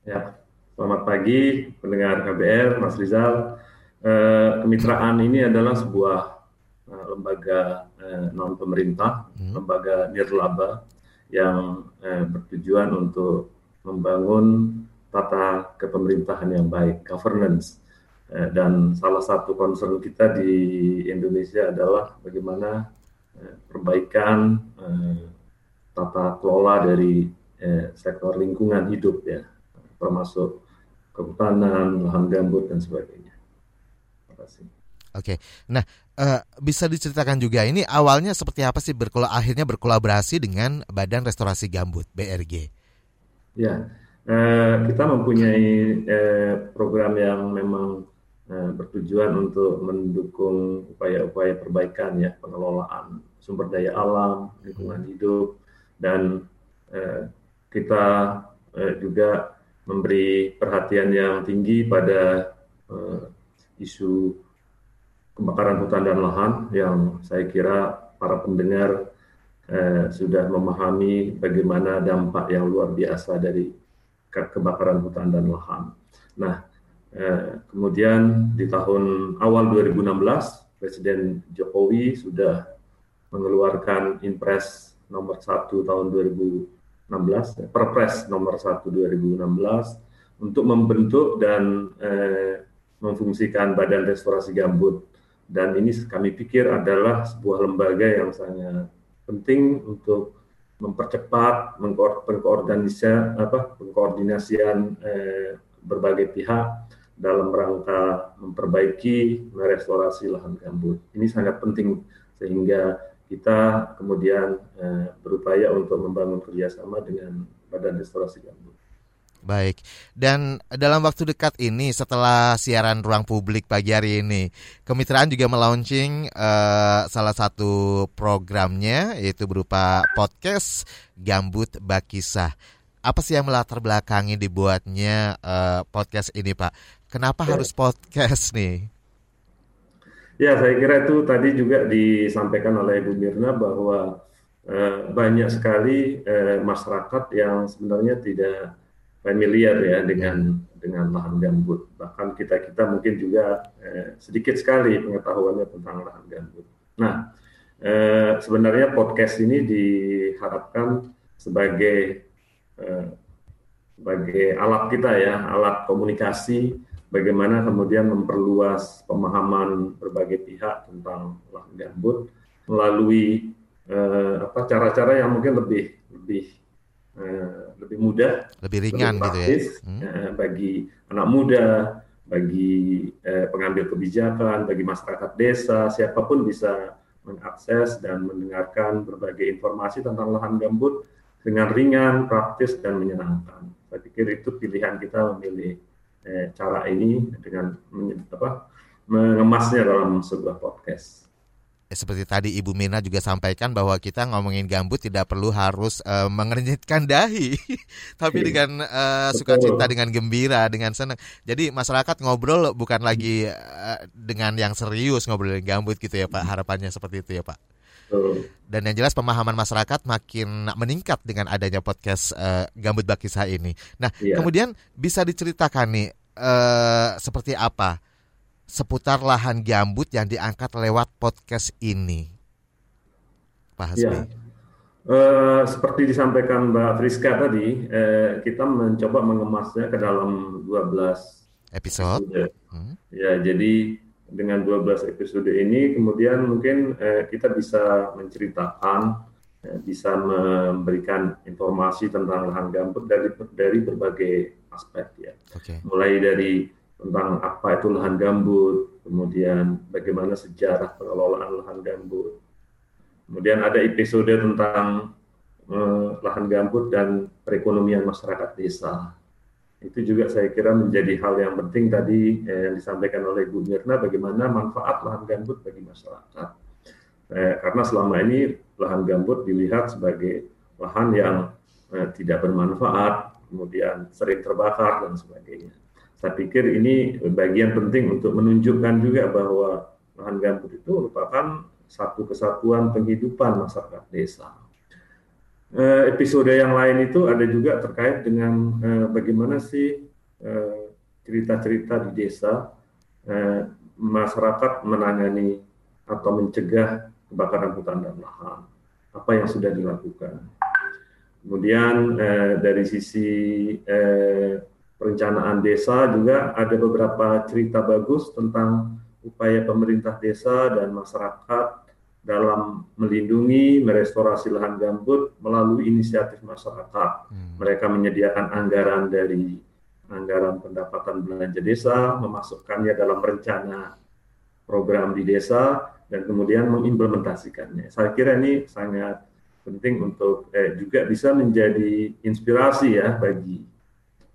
Ya, Selamat pagi pendengar KBR, Mas Rizal. Eh, kemitraan ini adalah sebuah eh, lembaga eh, non pemerintah, hmm. lembaga nirlaba yang bertujuan untuk membangun tata kepemerintahan yang baik, governance. dan salah satu concern kita di Indonesia adalah bagaimana perbaikan tata kelola dari sektor lingkungan hidup ya, termasuk kehutanan, lahan gambut dan sebagainya. Terima kasih. Oke, nah uh, bisa diceritakan juga ini awalnya seperti apa sih berkol akhirnya berkolaborasi dengan Badan Restorasi Gambut BRG? Ya, uh, kita mempunyai uh, program yang memang uh, bertujuan untuk mendukung upaya-upaya perbaikan ya pengelolaan sumber daya alam, lingkungan hidup dan uh, kita uh, juga memberi perhatian yang tinggi pada uh, isu kebakaran hutan dan lahan yang saya kira para pendengar uh, sudah memahami bagaimana dampak yang luar biasa dari kebakaran hutan dan lahan. Nah, uh, kemudian di tahun awal 2016 Presiden Jokowi sudah mengeluarkan Impres nomor 1 tahun 2016 16 Perpres nomor 1 2016 untuk membentuk dan eh, memfungsikan Badan Restorasi Gambut dan ini kami pikir adalah sebuah lembaga yang sangat penting untuk mempercepat mengkoordinasi apa pengkoordinasian eh, berbagai pihak dalam rangka memperbaiki merestorasi lahan gambut. Ini sangat penting sehingga kita kemudian eh, berupaya untuk membangun kerjasama dengan Badan Restorasi Gambut. Baik. Dan dalam waktu dekat ini setelah siaran ruang publik pagi hari ini, kemitraan juga melaunching uh, salah satu programnya yaitu berupa podcast Gambut Bakisah. Apa sih yang melatar belakangi dibuatnya uh, podcast ini, Pak? Kenapa ya. harus podcast nih? Ya, saya kira itu tadi juga disampaikan oleh Ibu Mirna bahwa uh, banyak sekali uh, masyarakat yang sebenarnya tidak familiar ya dengan dengan lahan gambut. Bahkan kita kita mungkin juga eh, sedikit sekali pengetahuannya tentang lahan gambut. Nah, eh, sebenarnya podcast ini diharapkan sebagai eh, sebagai alat kita ya, alat komunikasi bagaimana kemudian memperluas pemahaman berbagai pihak tentang lahan gambut melalui eh, apa cara-cara yang mungkin lebih lebih Eh, lebih mudah, lebih ringan lebih praktis, gitu ya, hmm. uh, bagi anak muda, bagi uh, pengambil kebijakan, bagi masyarakat desa, siapa pun bisa mengakses dan mendengarkan berbagai informasi tentang lahan gambut dengan ringan, praktis dan menyenangkan. Saya pikir itu pilihan kita memilih eh, cara ini dengan apa, mengemasnya dalam sebuah podcast seperti tadi Ibu Mina juga sampaikan bahwa kita ngomongin gambut tidak perlu harus uh, mengernyitkan dahi, *laughs* tapi iya. dengan uh, sukacita, dengan gembira, dengan senang. Jadi masyarakat ngobrol bukan lagi uh, dengan yang serius ngobrolin gambut gitu ya Pak. Harapannya seperti itu ya Pak. Dan yang jelas pemahaman masyarakat makin meningkat dengan adanya podcast uh, Gambut Bakisah ini. Nah, yeah. kemudian bisa diceritakan nih uh, seperti apa seputar lahan gambut yang diangkat lewat podcast ini. Pak Hasbi. Ya. Uh, seperti disampaikan Mbak Friska tadi, uh, kita mencoba mengemasnya ke dalam 12 episode. episode. Hmm. Ya, jadi dengan 12 episode ini kemudian mungkin uh, kita bisa menceritakan bisa memberikan informasi tentang lahan gambut dari dari berbagai aspek ya. Okay. Mulai dari tentang apa itu lahan gambut, kemudian bagaimana sejarah pengelolaan lahan gambut. Kemudian ada episode tentang eh, lahan gambut dan perekonomian masyarakat desa. Itu juga saya kira menjadi hal yang penting tadi eh, yang disampaikan oleh Bu Mirna bagaimana manfaat lahan gambut bagi masyarakat. Eh, karena selama ini lahan gambut dilihat sebagai lahan yang eh, tidak bermanfaat, kemudian sering terbakar dan sebagainya. Saya pikir ini bagian penting untuk menunjukkan juga bahwa lahan gambut itu merupakan satu kesatuan penghidupan masyarakat desa. Eh, episode yang lain itu ada juga terkait dengan eh, bagaimana sih eh, cerita-cerita di desa masyarakat menangani atau mencegah kebakaran hutan dan lahan. Apa yang sudah dilakukan. Kemudian dari sisi perencanaan desa juga ada beberapa cerita bagus tentang upaya pemerintah desa dan masyarakat dalam melindungi, merestorasi lahan gambut melalui inisiatif masyarakat. Hmm. Mereka menyediakan anggaran dari anggaran pendapatan belanja desa, memasukkannya dalam rencana program di desa, dan kemudian mengimplementasikannya. Saya kira ini sangat penting untuk eh, juga bisa menjadi inspirasi ya bagi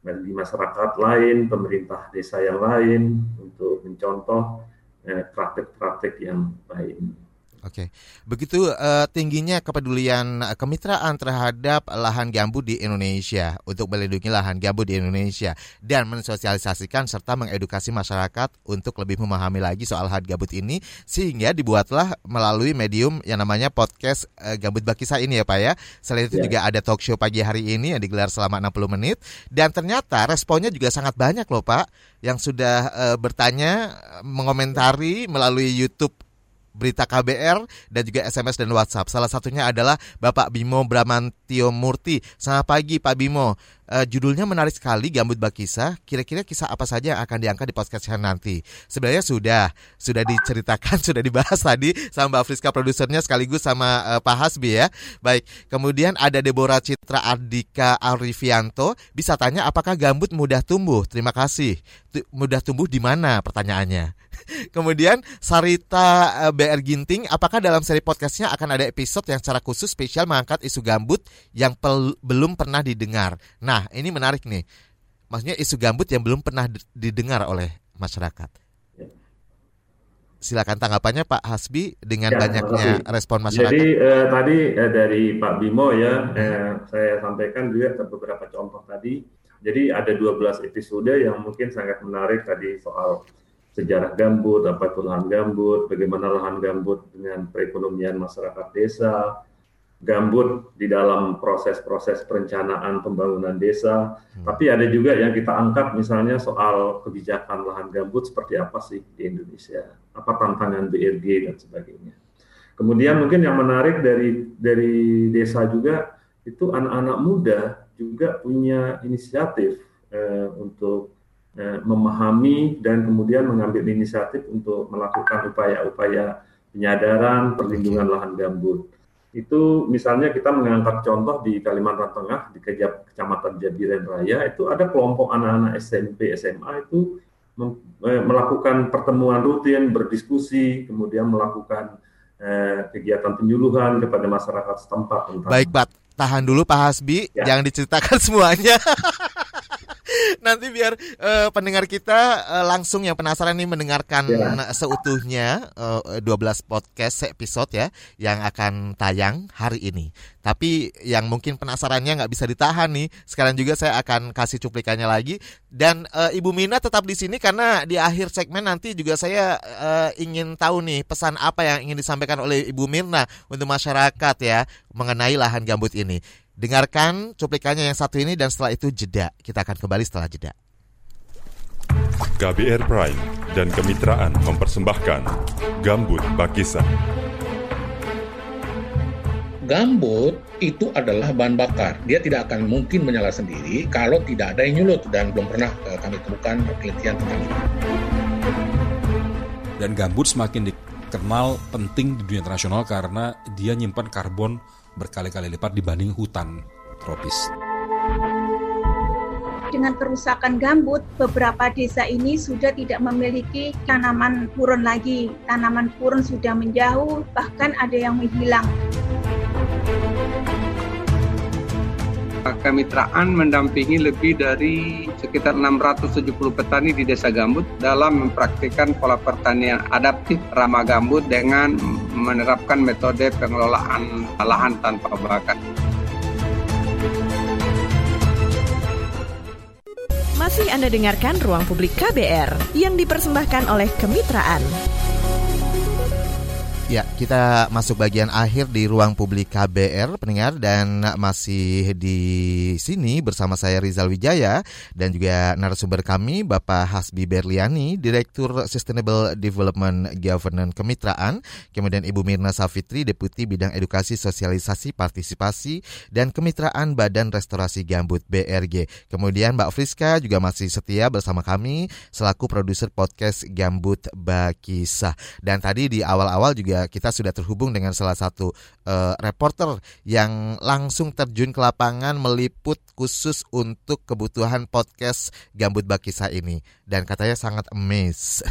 bagi masyarakat lain, pemerintah desa yang lain untuk mencontoh eh, praktek-praktek yang baik. Oke, begitu uh, tingginya kepedulian uh, kemitraan terhadap lahan gambut di Indonesia untuk melindungi lahan gambut di Indonesia dan mensosialisasikan serta mengedukasi masyarakat untuk lebih memahami lagi soal lahan gambut ini sehingga dibuatlah melalui medium yang namanya podcast uh, Gambut Bakisa ini ya Pak ya. Selain itu yeah. juga ada talk show pagi hari ini yang digelar selama 60 menit dan ternyata responnya juga sangat banyak loh Pak yang sudah uh, bertanya mengomentari melalui YouTube berita KBR dan juga SMS dan WhatsApp. Salah satunya adalah Bapak Bimo Bramantio Murti. Selamat pagi Pak Bimo. Uh, judulnya menarik sekali Gambut Bakisa. Kira-kira kisah apa saja yang akan diangkat di podcast nanti? Sebenarnya sudah sudah diceritakan, *laughs* sudah dibahas tadi sama Mbak Friska produsernya sekaligus sama uh, Pak Hasbi ya. Baik, kemudian ada Deborah Citra Ardika Arifianto. Bisa tanya apakah gambut mudah tumbuh? Terima kasih. mudah tumbuh di mana pertanyaannya? Kemudian Sarita eh, BR Ginting, apakah dalam seri podcastnya akan ada episode yang secara khusus spesial mengangkat isu gambut yang pel belum pernah didengar? Nah, ini menarik nih. maksudnya isu gambut yang belum pernah didengar oleh masyarakat. Silakan tanggapannya Pak Hasbi dengan ya, banyaknya makasih. respon masyarakat. Jadi eh, tadi eh, dari Pak Bimo ya, eh, saya sampaikan juga beberapa contoh tadi. Jadi ada 12 episode yang mungkin sangat menarik tadi soal sejarah gambut, apa itu lahan gambut, bagaimana lahan gambut dengan perekonomian masyarakat desa, gambut di dalam proses-proses perencanaan pembangunan desa. Hmm. Tapi ada juga yang kita angkat misalnya soal kebijakan lahan gambut seperti apa sih di Indonesia, apa tantangan BRG dan sebagainya. Kemudian mungkin yang menarik dari dari desa juga itu anak-anak muda juga punya inisiatif eh, untuk eh, memahami dan kemudian mengambil inisiatif untuk melakukan upaya-upaya penyadaran perlindungan lahan gambut itu misalnya kita mengangkat contoh di Kalimantan Tengah di Kecamatan Jabiran Raya itu ada kelompok anak-anak SMP SMA itu eh, melakukan pertemuan rutin berdiskusi kemudian melakukan eh, kegiatan penyuluhan kepada masyarakat setempat tentang Baik Pak, tahan dulu Pak Hasbi, ya. jangan diceritakan *laughs* semuanya. Nanti biar uh, pendengar kita uh, langsung yang penasaran nih mendengarkan yeah. seutuhnya uh, 12 podcast episode ya yang akan tayang hari ini. Tapi yang mungkin penasarannya nggak bisa ditahan nih. Sekarang juga saya akan kasih cuplikannya lagi dan uh, Ibu Mina tetap di sini karena di akhir segmen nanti juga saya uh, ingin tahu nih pesan apa yang ingin disampaikan oleh Ibu Mirna untuk masyarakat ya mengenai lahan gambut ini. Dengarkan cuplikannya yang satu ini dan setelah itu jeda. Kita akan kembali setelah jeda. KBR Prime dan kemitraan mempersembahkan Gambut Bakisa. Gambut itu adalah bahan bakar. Dia tidak akan mungkin menyala sendiri kalau tidak ada yang nyulut dan belum pernah eh, kami temukan penelitian tentang itu. Dan gambut semakin dikenal penting di dunia internasional karena dia nyimpan karbon berkali-kali lipat dibanding hutan tropis. Dengan kerusakan gambut, beberapa desa ini sudah tidak memiliki tanaman purun lagi. Tanaman purun sudah menjauh, bahkan ada yang menghilang. Kemitraan mendampingi lebih dari sekitar 670 petani di Desa Gambut dalam mempraktikkan pola pertanian adaptif ramah gambut dengan menerapkan metode pengelolaan lahan tanpa bakat. Masih Anda dengarkan Ruang Publik KBR yang dipersembahkan oleh Kemitraan. Ya, kita masuk bagian akhir di ruang publik KBR pendengar dan masih di sini bersama saya Rizal Wijaya dan juga narasumber kami Bapak Hasbi Berliani, Direktur Sustainable Development Governance Kemitraan, kemudian Ibu Mirna Safitri, Deputi Bidang Edukasi Sosialisasi Partisipasi dan Kemitraan Badan Restorasi Gambut BRG. Kemudian Mbak Friska juga masih setia bersama kami selaku produser podcast Gambut Bakisah. Dan tadi di awal-awal juga juga kita sudah terhubung dengan salah satu uh, reporter yang langsung terjun ke lapangan meliput khusus untuk kebutuhan podcast Gambut Bakisa ini. Dan katanya sangat amazed.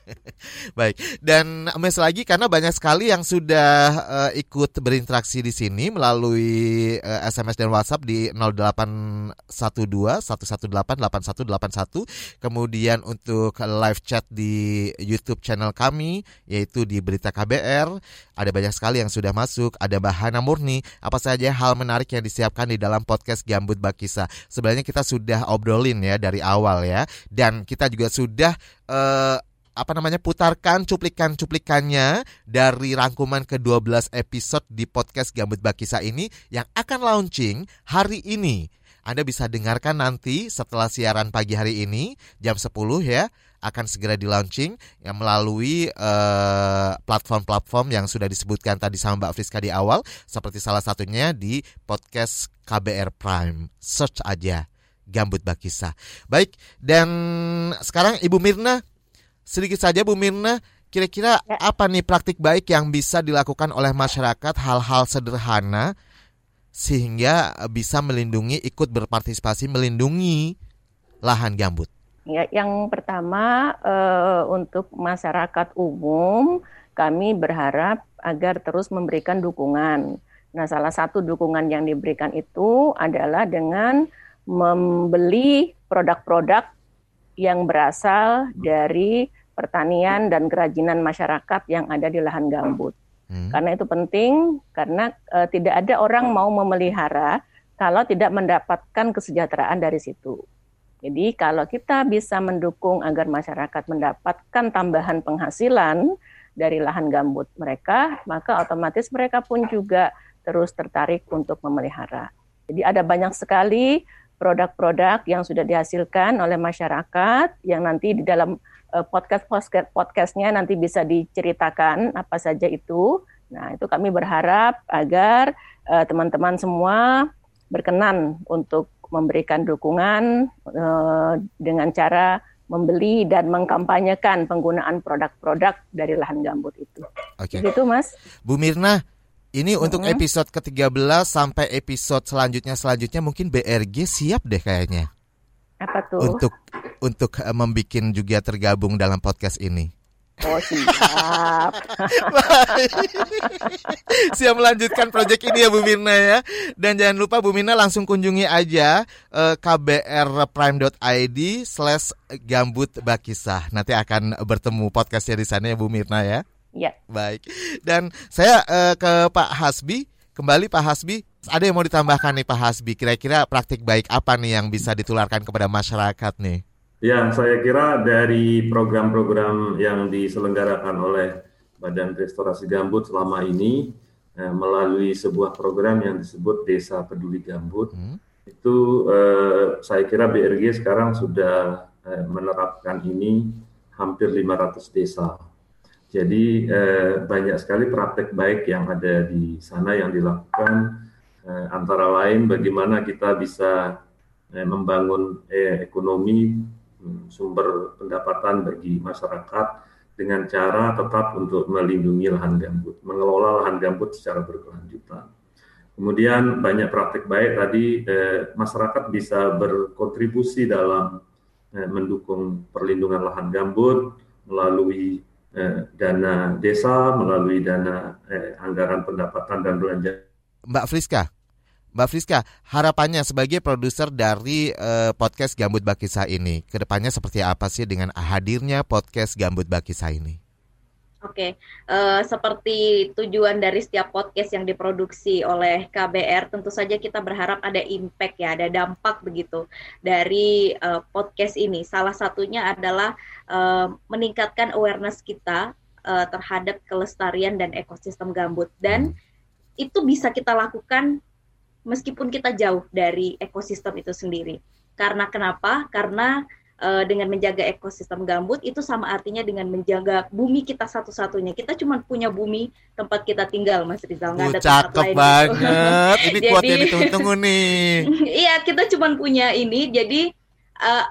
*laughs* Baik, dan amazed lagi karena banyak sekali yang sudah uh, ikut berinteraksi di sini melalui uh, eh, SMS dan WhatsApp di 0812 118 8181 kemudian untuk live chat di YouTube channel kami yaitu di Berita KBR KBR. Ada banyak sekali yang sudah masuk. Ada Bahana Murni. Apa saja hal menarik yang disiapkan di dalam podcast Gambut Bakisa. Sebenarnya kita sudah obrolin ya dari awal ya. Dan kita juga sudah uh, apa namanya putarkan cuplikan-cuplikannya dari rangkuman ke-12 episode di podcast Gambut Bakisa ini yang akan launching hari ini. Anda bisa dengarkan nanti setelah siaran pagi hari ini jam 10 ya akan segera di launching yang melalui uh, platform-platform yang sudah disebutkan tadi sama Mbak Friska di awal seperti salah satunya di podcast KBR Prime. Search aja Gambut Bakisa. Baik, dan sekarang Ibu Mirna sedikit saja Bu Mirna kira-kira ya. apa nih praktik baik yang bisa dilakukan oleh masyarakat hal-hal sederhana sehingga bisa melindungi ikut berpartisipasi melindungi lahan gambut. Ya, yang pertama uh, untuk masyarakat umum kami berharap agar terus memberikan dukungan. Nah, salah satu dukungan yang diberikan itu adalah dengan membeli produk-produk yang berasal dari pertanian dan kerajinan masyarakat yang ada di lahan gambut. Hmm. Karena itu penting karena uh, tidak ada orang mau memelihara kalau tidak mendapatkan kesejahteraan dari situ. Jadi kalau kita bisa mendukung agar masyarakat mendapatkan tambahan penghasilan dari lahan gambut mereka, maka otomatis mereka pun juga terus tertarik untuk memelihara. Jadi ada banyak sekali produk-produk yang sudah dihasilkan oleh masyarakat yang nanti di dalam uh, podcast podcastnya nanti bisa diceritakan apa saja itu. Nah itu kami berharap agar uh, teman-teman semua berkenan untuk memberikan dukungan uh, dengan cara membeli dan mengkampanyekan penggunaan produk-produk dari lahan gambut itu. Oke. Okay. Gitu, Mas. Bu Mirna, ini hmm. untuk episode ke-13 sampai episode selanjutnya selanjutnya mungkin BRG siap deh kayaknya. Apa tuh? Untuk untuk uh, membuat juga tergabung dalam podcast ini. Oh *laughs* siap. siap melanjutkan proyek ini ya Bu Mirna ya. Dan jangan lupa Bu Mirna langsung kunjungi aja uh, kbrprime.id slash gambut bakisah. Nanti akan bertemu podcastnya di sana ya Bu Mirna ya. Iya. Baik. Dan saya uh, ke Pak Hasbi. Kembali Pak Hasbi, ada yang mau ditambahkan nih Pak Hasbi? Kira-kira praktik baik apa nih yang bisa ditularkan kepada masyarakat nih? Ya, saya kira dari program-program yang diselenggarakan oleh Badan Restorasi Gambut selama ini eh, melalui sebuah program yang disebut Desa Peduli Gambut, hmm. itu eh, saya kira BRG sekarang sudah eh, menerapkan ini hampir 500 desa. Jadi eh, banyak sekali praktek baik yang ada di sana yang dilakukan eh, antara lain bagaimana kita bisa eh, membangun eh, ekonomi Hmm, sumber pendapatan bagi masyarakat dengan cara tetap untuk melindungi lahan gambut, mengelola lahan gambut secara berkelanjutan. Kemudian banyak praktik baik tadi eh, masyarakat bisa berkontribusi dalam eh, mendukung perlindungan lahan gambut melalui eh, dana desa, melalui dana eh, anggaran pendapatan dan belanja. Mbak Friska, Mbak Friska, harapannya sebagai produser dari uh, podcast Gambut Bakisa ini, ke depannya seperti apa sih dengan hadirnya podcast Gambut Bakisa ini? Oke, uh, seperti tujuan dari setiap podcast yang diproduksi oleh KBR, tentu saja kita berharap ada impact ya, ada dampak begitu dari uh, podcast ini. Salah satunya adalah uh, meningkatkan awareness kita uh, terhadap kelestarian dan ekosistem gambut dan hmm. itu bisa kita lakukan meskipun kita jauh dari ekosistem itu sendiri. Karena kenapa? Karena uh, dengan menjaga ekosistem gambut itu sama artinya dengan menjaga bumi kita satu-satunya. Kita cuma punya bumi tempat kita tinggal, Mas Rizal. Nggak ada tempat lain. banget. Ini *laughs* kuatnya ditunggu nih. *laughs* Iya, kita cuma punya ini. Jadi uh,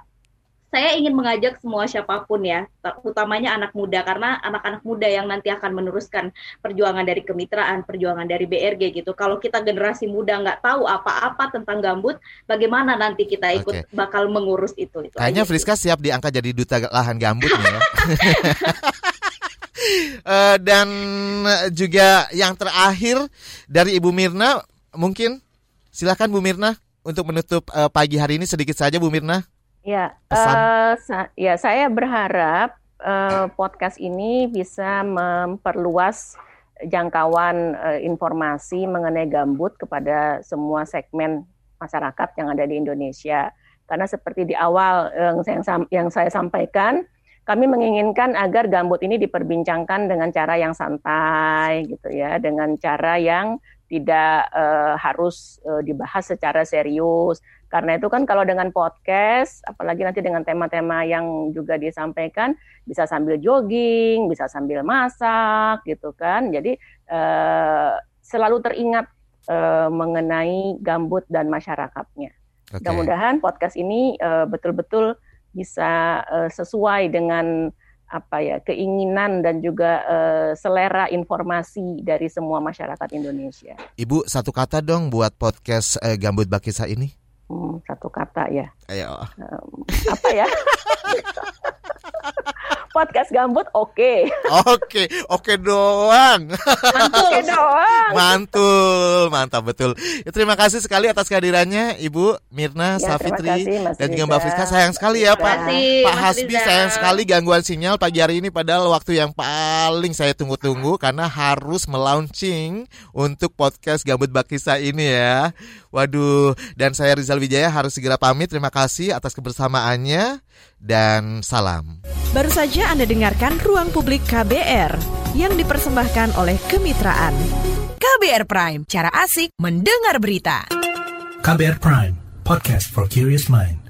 saya ingin mengajak semua siapa pun ya, utamanya anak muda karena anak-anak muda yang nanti akan meneruskan perjuangan dari kemitraan, perjuangan dari BRG gitu. Kalau kita generasi muda nggak tahu apa-apa tentang gambut, bagaimana nanti kita ikut okay. bakal mengurus itu? itu Kayaknya Friska siap diangkat jadi duta lahan gambut ya. uh, *laughs* dan juga yang terakhir dari Ibu Mirna, mungkin silakan Bu Mirna untuk menutup uh, pagi hari ini sedikit saja Bu Mirna. Ya, uh, sa ya saya berharap uh, podcast ini bisa memperluas jangkauan uh, informasi mengenai gambut kepada semua segmen masyarakat yang ada di Indonesia. Karena seperti di awal yang saya, yang saya sampaikan, kami menginginkan agar gambut ini diperbincangkan dengan cara yang santai gitu ya, dengan cara yang tidak uh, harus uh, dibahas secara serius karena itu kan kalau dengan podcast, apalagi nanti dengan tema-tema yang juga disampaikan, bisa sambil jogging, bisa sambil masak, gitu kan. Jadi eh, selalu teringat eh, mengenai gambut dan masyarakatnya. Okay. Mudah-mudahan podcast ini eh, betul-betul bisa eh, sesuai dengan apa ya keinginan dan juga uh, selera informasi dari semua masyarakat Indonesia. Ibu satu kata dong buat podcast uh, Gambut Bakisa ini. Hmm, satu kata ya. Ayo. Um, apa ya? *laughs* podcast gambut oke. Oke, oke doang. Mantul. Oke doang. Mantul, mantap betul. Ya, terima kasih sekali atas kehadirannya Ibu Mirna Ya, Safitri kasih, Mas dan juga Mbak. Friska. Sayang sekali ya Pak kasih, Pak Mas Hasbi sayang sekali gangguan sinyal pagi hari ini padahal waktu yang paling saya tunggu-tunggu karena harus melaunching untuk podcast Gambut Bakisa ini ya. Waduh, dan saya Rizal Wijaya harus segera pamit. Terima kasih atas kebersamaannya dan salam. Baru saja Anda dengarkan Ruang Publik KBR yang dipersembahkan oleh Kemitraan. KBR Prime, cara asik mendengar berita. KBR Prime, podcast for curious mind.